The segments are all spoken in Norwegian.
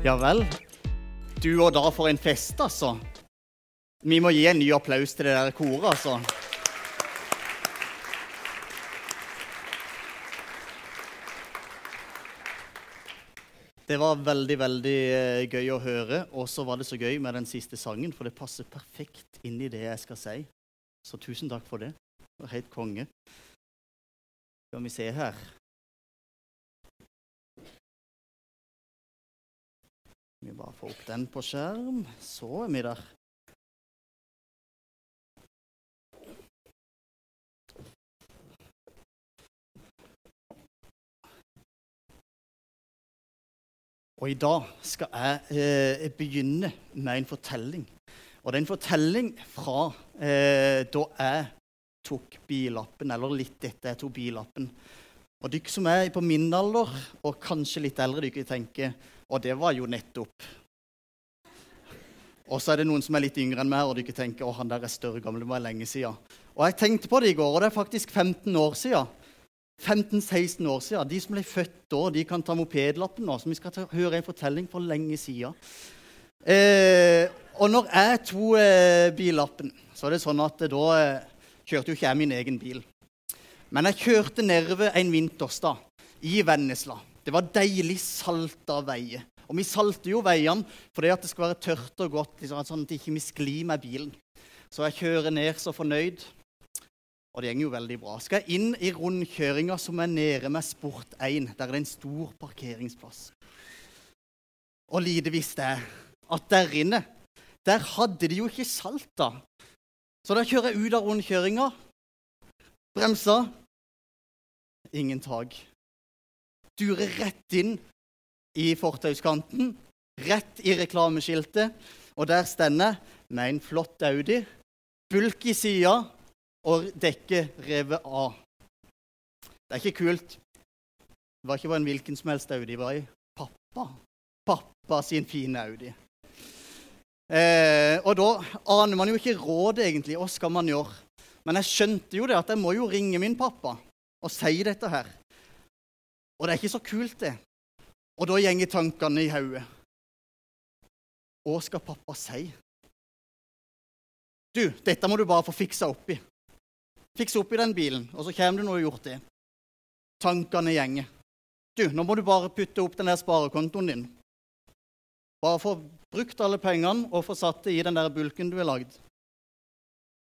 Ja vel. Du og da for en fest, altså. Vi må gi en ny applaus til det der koret, altså. Det var veldig, veldig eh, gøy å høre. Og så var det så gøy med den siste sangen, for det passer perfekt inn i det jeg skal si. Så tusen takk for det. Det var helt konge. Skal vi se her. Vi bare får opp den på skjerm. Så er vi der. Og i dag skal jeg eh, begynne med en fortelling. Og det er en fortelling fra eh, da jeg tok billappen, eller litt etter jeg tok billappen. Og dere som er på min alder, og kanskje litt eldre, dere tenker Og det var jo nettopp. Og så er det noen som er litt yngre enn meg, og dere tenker å, han der er større gammel. Det var lenge siden. Og jeg tenkte på det i går, og det er faktisk 15 år siden. 15-16 år siden. De som ble født da, de kan ta mopedlappen nå. Så vi skal ta, høre en fortelling for lenge siden. Eh, og når jeg tok eh, billappen, så er det sånn at da eh, kjørte jo ikke jeg min egen bil. Men jeg kjørte nedover en vintersdag i Vennesla. Det var deilig salta veier. Og vi salter jo veiene fordi at det skal være tørt og godt, liksom, sånn at vi ikke sklir med bilen. Så jeg kjører ned så fornøyd. Og det går jo veldig bra. Skal jeg inn i rundkjøringa som er nede med Sport 1. Der er det en stor parkeringsplass. Og lite visste jeg at der inne, der hadde de jo ikke salta. Så da kjører jeg ut av rundkjøringa, bremser Ingen tak. Durer rett inn i fortauskanten, rett i reklameskiltet, og der stender med en flott Audi, bulk i sida og dekket revet av. Det er ikke kult. Det var ikke bare en hvilken som helst Audi. Det var i pappa. Pappa sin fine Audi. Eh, og da aner man jo ikke rådet, egentlig. Hva skal man gjøre? Men jeg skjønte jo det at jeg må jo ringe min pappa og si dette her. Og det er ikke så kult, det. Og da gjenger tankene i hodet. Hva skal pappa si? Du, dette må du bare få fiksa opp i fikse opp i den bilen, og så kommer du når du har gjort det. Tankene gjenger. Du, nå må du bare putte opp den der sparekontoen din. Bare få brukt alle pengene og få satt det i den der bulken du har lagd.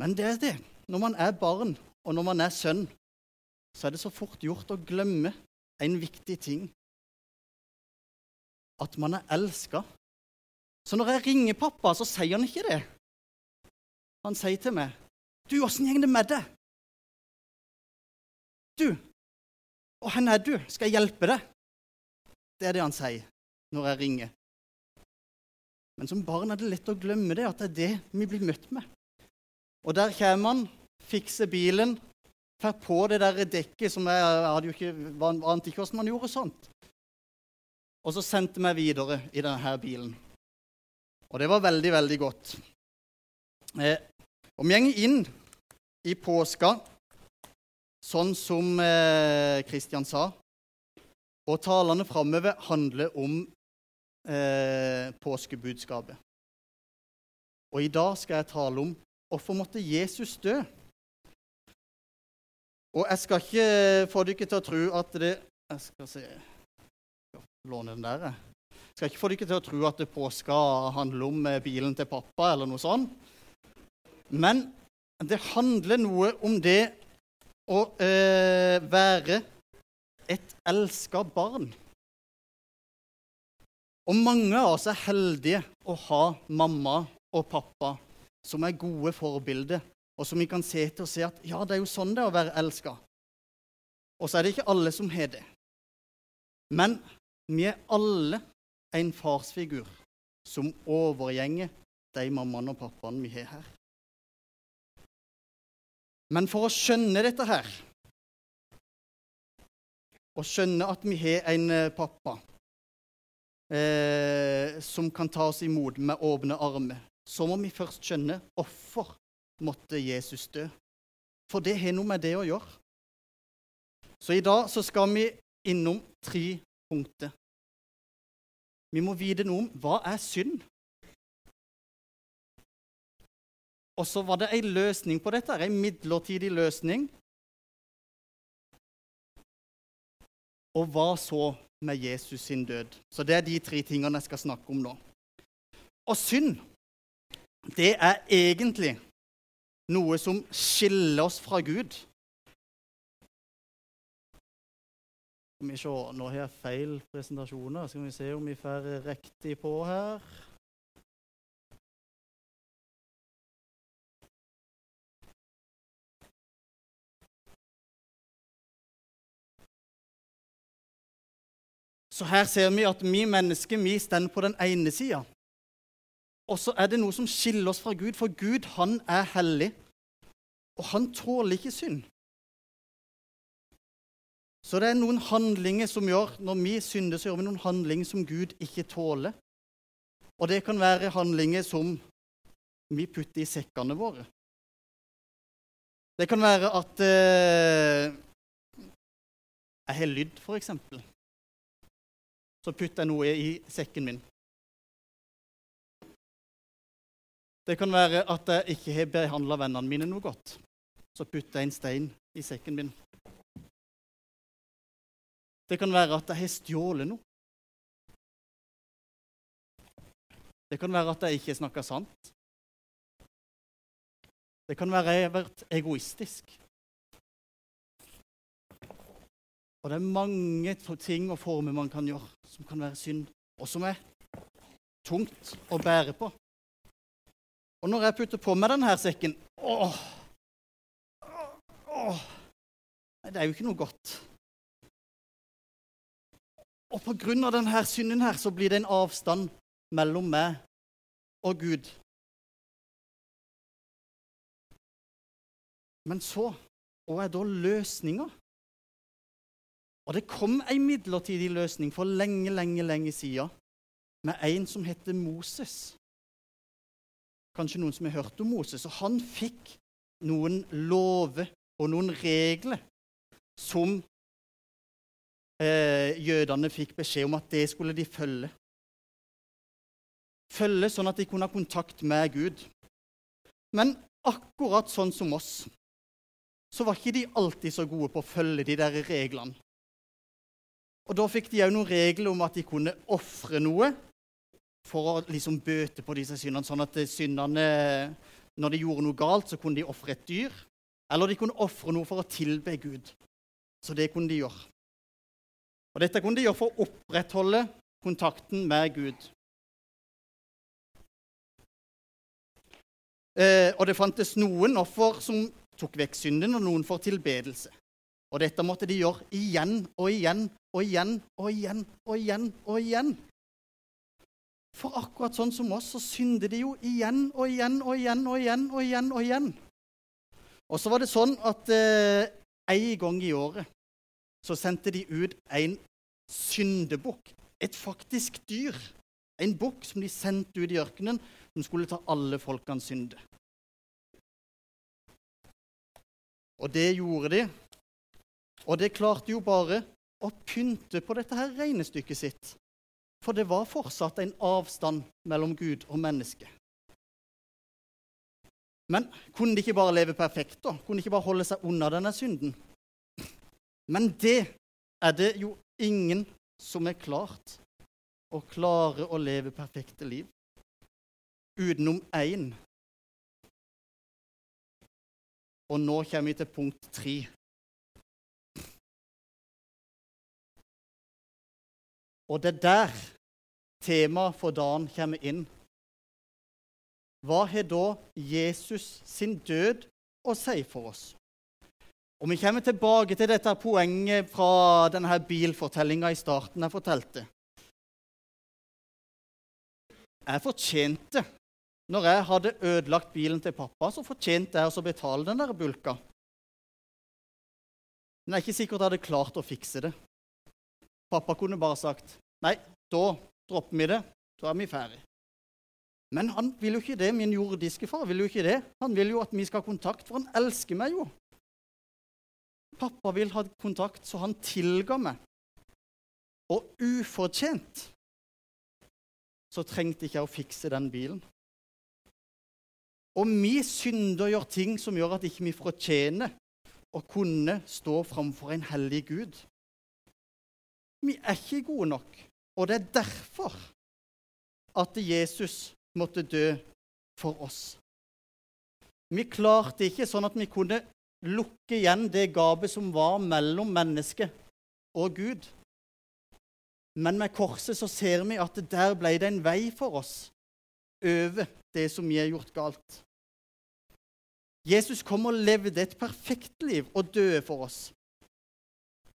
Men det er det. Når man er barn, og når man er sønn, så er det så fort gjort å glemme en viktig ting. At man er elska. Så når jeg ringer pappa, så sier han ikke det. Han sier til meg, 'Du, åssen går det med deg?' Du, og hvor er du? Skal jeg hjelpe deg? Det er det han sier når jeg ringer. Men som barn er det lett å glemme det, at det er det vi blir møtt med. Og der kommer han, fikser bilen, får på det der dekket som jeg hadde jo ikke, ante ikke hvordan man gjorde sånt. Og så sendte meg videre i denne bilen. Og det var veldig, veldig godt. Eh, og vi går inn i påska sånn som Kristian eh, sa. Og talene framover handler om eh, påskebudskapet. Og i dag skal jeg tale om hvorfor måtte Jesus dø. Og jeg skal ikke få dere til å tro at det Jeg skal se Låne den der. Jeg skal ikke få dere til å tro at påska handler om eh, bilen til pappa eller noe sånt. Men det handler noe om det å eh, være et elska barn. Og mange av oss er heldige å ha mamma og pappa som er gode forbilder, og som vi kan se til og se at ja, det er jo sånn det er å være elska. Og så er det ikke alle som har det. Men vi er alle en farsfigur som overgjenger de mammaene og pappaene vi har her. Men for å skjønne dette her, og skjønne at vi har en eh, pappa eh, som kan ta oss imot med åpne armer, så må vi først skjønne hvorfor måtte Jesus dø. For det har noe med det å gjøre. Så i dag så skal vi innom tre punkter. Vi må vite noe om hva er synd. Og så var det ei løsning på dette, ei midlertidig løsning. Og hva så med Jesus sin død? Så det er de tre tingene jeg skal snakke om nå. Og synd, det er egentlig noe som skiller oss fra Gud. Skal vi se, Nå har jeg feil presentasjoner. Skal vi se om vi får riktig på her. Så her ser vi at vi mennesker vi står på den ene sida. Og så er det noe som skiller oss fra Gud, for Gud han er hellig. Og han tåler ikke synd. Så det er noen handlinger som gjør Når vi synder, så gjør vi noen handlinger som Gud ikke tåler. Og det kan være handlinger som vi putter i sekkene våre. Det kan være at eh, jeg har lydd, f.eks så putter jeg noe i sekken min. Det kan være at jeg ikke har behandla vennene mine noe godt. Så putter jeg en stein i sekken min. Det kan være at jeg har stjålet noe. Det kan være at jeg ikke snakka sant. Det kan være at jeg har vært egoistisk. Og det er mange ting og former man kan gjøre som kan være synd, og som er tungt å bære på. Og når jeg putter på meg denne sekken åh, åh, Det er jo ikke noe godt. Og på grunn av denne synden her, så blir det en avstand mellom meg og Gud. Men så Hva er da løsninga? Og det kom ei midlertidig løsning for lenge, lenge, lenge siden med en som heter Moses. Kanskje noen som har hørt om Moses. Og han fikk noen lover og noen regler som eh, jødene fikk beskjed om at det skulle de følge. Følge sånn at de kunne ha kontakt med Gud. Men akkurat sånn som oss, så var ikke de alltid så gode på å følge de der reglene. Og Da fikk de òg noen regler om at de kunne ofre noe for å liksom bøte på disse syndene, sånn at syndene, når de gjorde noe galt, så kunne de ofre et dyr. Eller de kunne ofre noe for å tilbe Gud. Så det kunne de gjøre. Og Dette kunne de gjøre for å opprettholde kontakten med Gud. Eh, og det fantes noen offer som tok vekk synden, og noen for tilbedelse. Og dette måtte de gjøre igjen og igjen og igjen og igjen og igjen og igjen. For akkurat sånn som oss, så synder de jo igjen og igjen og igjen og igjen. Og igjen og igjen. Og så var det sånn at eh, en gang i året så sendte de ut en syndebukk. Et faktisk dyr. En bukk som de sendte ut i ørkenen, som skulle ta alle folkenes synde. Og det gjorde de og det klarte jo bare å pynte på dette her regnestykket sitt. For det var fortsatt en avstand mellom Gud og menneske. Men kunne de ikke bare leve perfekt? da? Kunne de ikke bare holde seg unna denne synden? Men det er det jo ingen som er klart å klare å leve perfekte liv utenom én. Og nå kommer vi til punkt tre. Og det er der temaet for dagen kommer inn. Hva har da Jesus sin død å si for oss? Og Vi kommer tilbake til dette poenget fra denne bilfortellinga i starten jeg fortalte. Jeg fortjente, når jeg hadde ødelagt bilen til pappa, så fortjente jeg å betale den der bulka. Men jeg er ikke sikkert jeg hadde klart å fikse det. Pappa kunne bare sagt nei, da dropper vi det, da er vi ferdig. Men han vil jo ikke det. Min jordiske far vil jo ikke det. Han vil jo at vi skal ha kontakt, for han elsker meg jo. Pappa vil ha kontakt, så han tilga meg. Og ufortjent så trengte ikke jeg å fikse den bilen. Og vi synder gjør ting som gjør at ikke vi fortjener å kunne stå framfor en hellig Gud. Vi er ikke gode nok, og det er derfor at Jesus måtte dø for oss. Vi klarte ikke sånn at vi kunne lukke igjen det gapet som var mellom mennesket og Gud. Men med korset så ser vi at der ble det en vei for oss over det som vi har gjort galt. Jesus kom og levde et perfekt liv og døde for oss.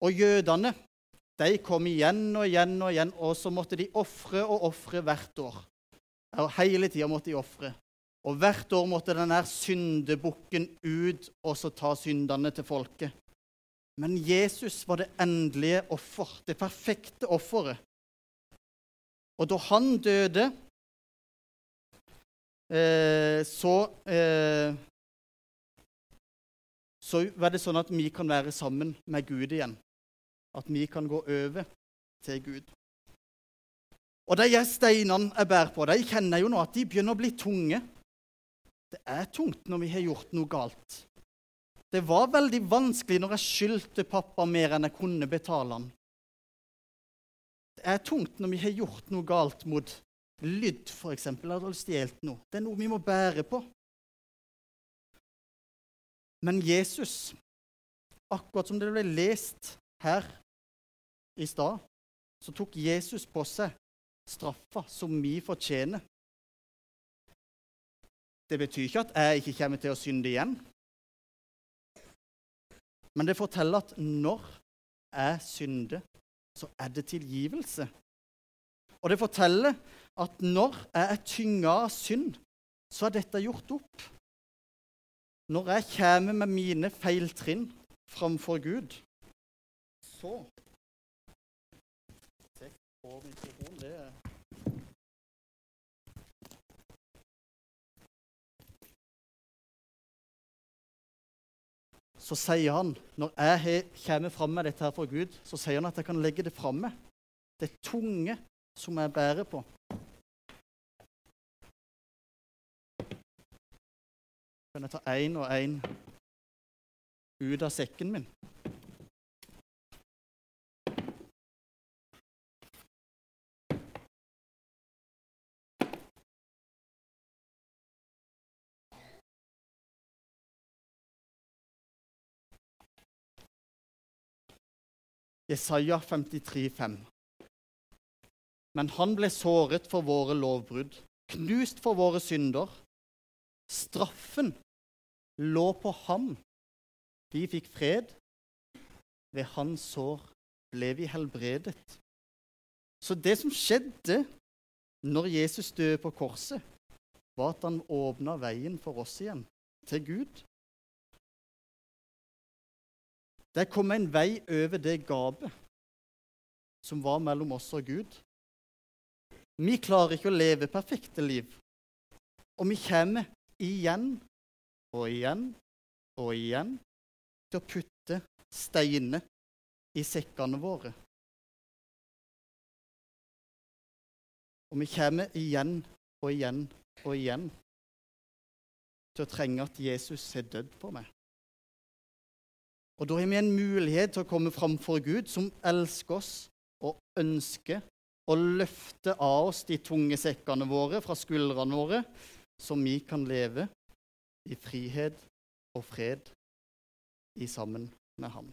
Og jødene de kom igjen og igjen og igjen, og så måtte de ofre og ofre hvert år. Og hele tida måtte de ofre. Og hvert år måtte denne syndebukken ut og så ta syndene til folket. Men Jesus var det endelige offer, det perfekte offeret. Og da han døde, eh, så eh, Så var det sånn at vi kan være sammen med Gud igjen. At vi kan gå over til Gud. Og de steinene jeg bærer på, de kjenner jo nå at de begynner å bli tunge. Det er tungt når vi har gjort noe galt. Det var veldig vanskelig når jeg skyldte pappa mer enn jeg kunne betale han. Det er tungt når vi har gjort noe galt mot lyd, f.eks., eller stjålet noe. Det er noe vi må bære på. Men Jesus, akkurat som det ble lest her i stad, så tok Jesus på seg straffa som vi fortjener. Det betyr ikke at jeg ikke kommer til å synde igjen. Men det forteller at når jeg synder, så er det tilgivelse. Og det forteller at når jeg er tynga av synd, så er dette gjort opp. Når jeg kommer med mine feiltrinn framfor Gud, så på mikrofonen, det så sier han, når jeg kommer fram med dette her for Gud, så sier han at jeg kan legge det framme. Det tunge som jeg bærer på. Kan jeg ta én og én ut av sekken min? Jesaja 53, 53,5. Men han ble såret for våre lovbrudd, knust for våre synder. Straffen lå på ham. Vi fikk fred. Ved hans sår ble vi helbredet. Så det som skjedde når Jesus døde på korset, var at han åpna veien for oss igjen, til Gud. Det kom en vei over det gapet som var mellom oss og Gud. Vi klarer ikke å leve perfekte liv. Og vi kommer igjen og igjen og igjen til å putte steiner i sekkene våre. Og vi kommer igjen og igjen og igjen til å trenge at Jesus er dødd på meg. Og da har vi en mulighet til å komme framfor Gud, som elsker oss og ønsker å løfte av oss de tunge sekkene våre fra skuldrene våre, så vi kan leve i frihet og fred i sammen med Ham.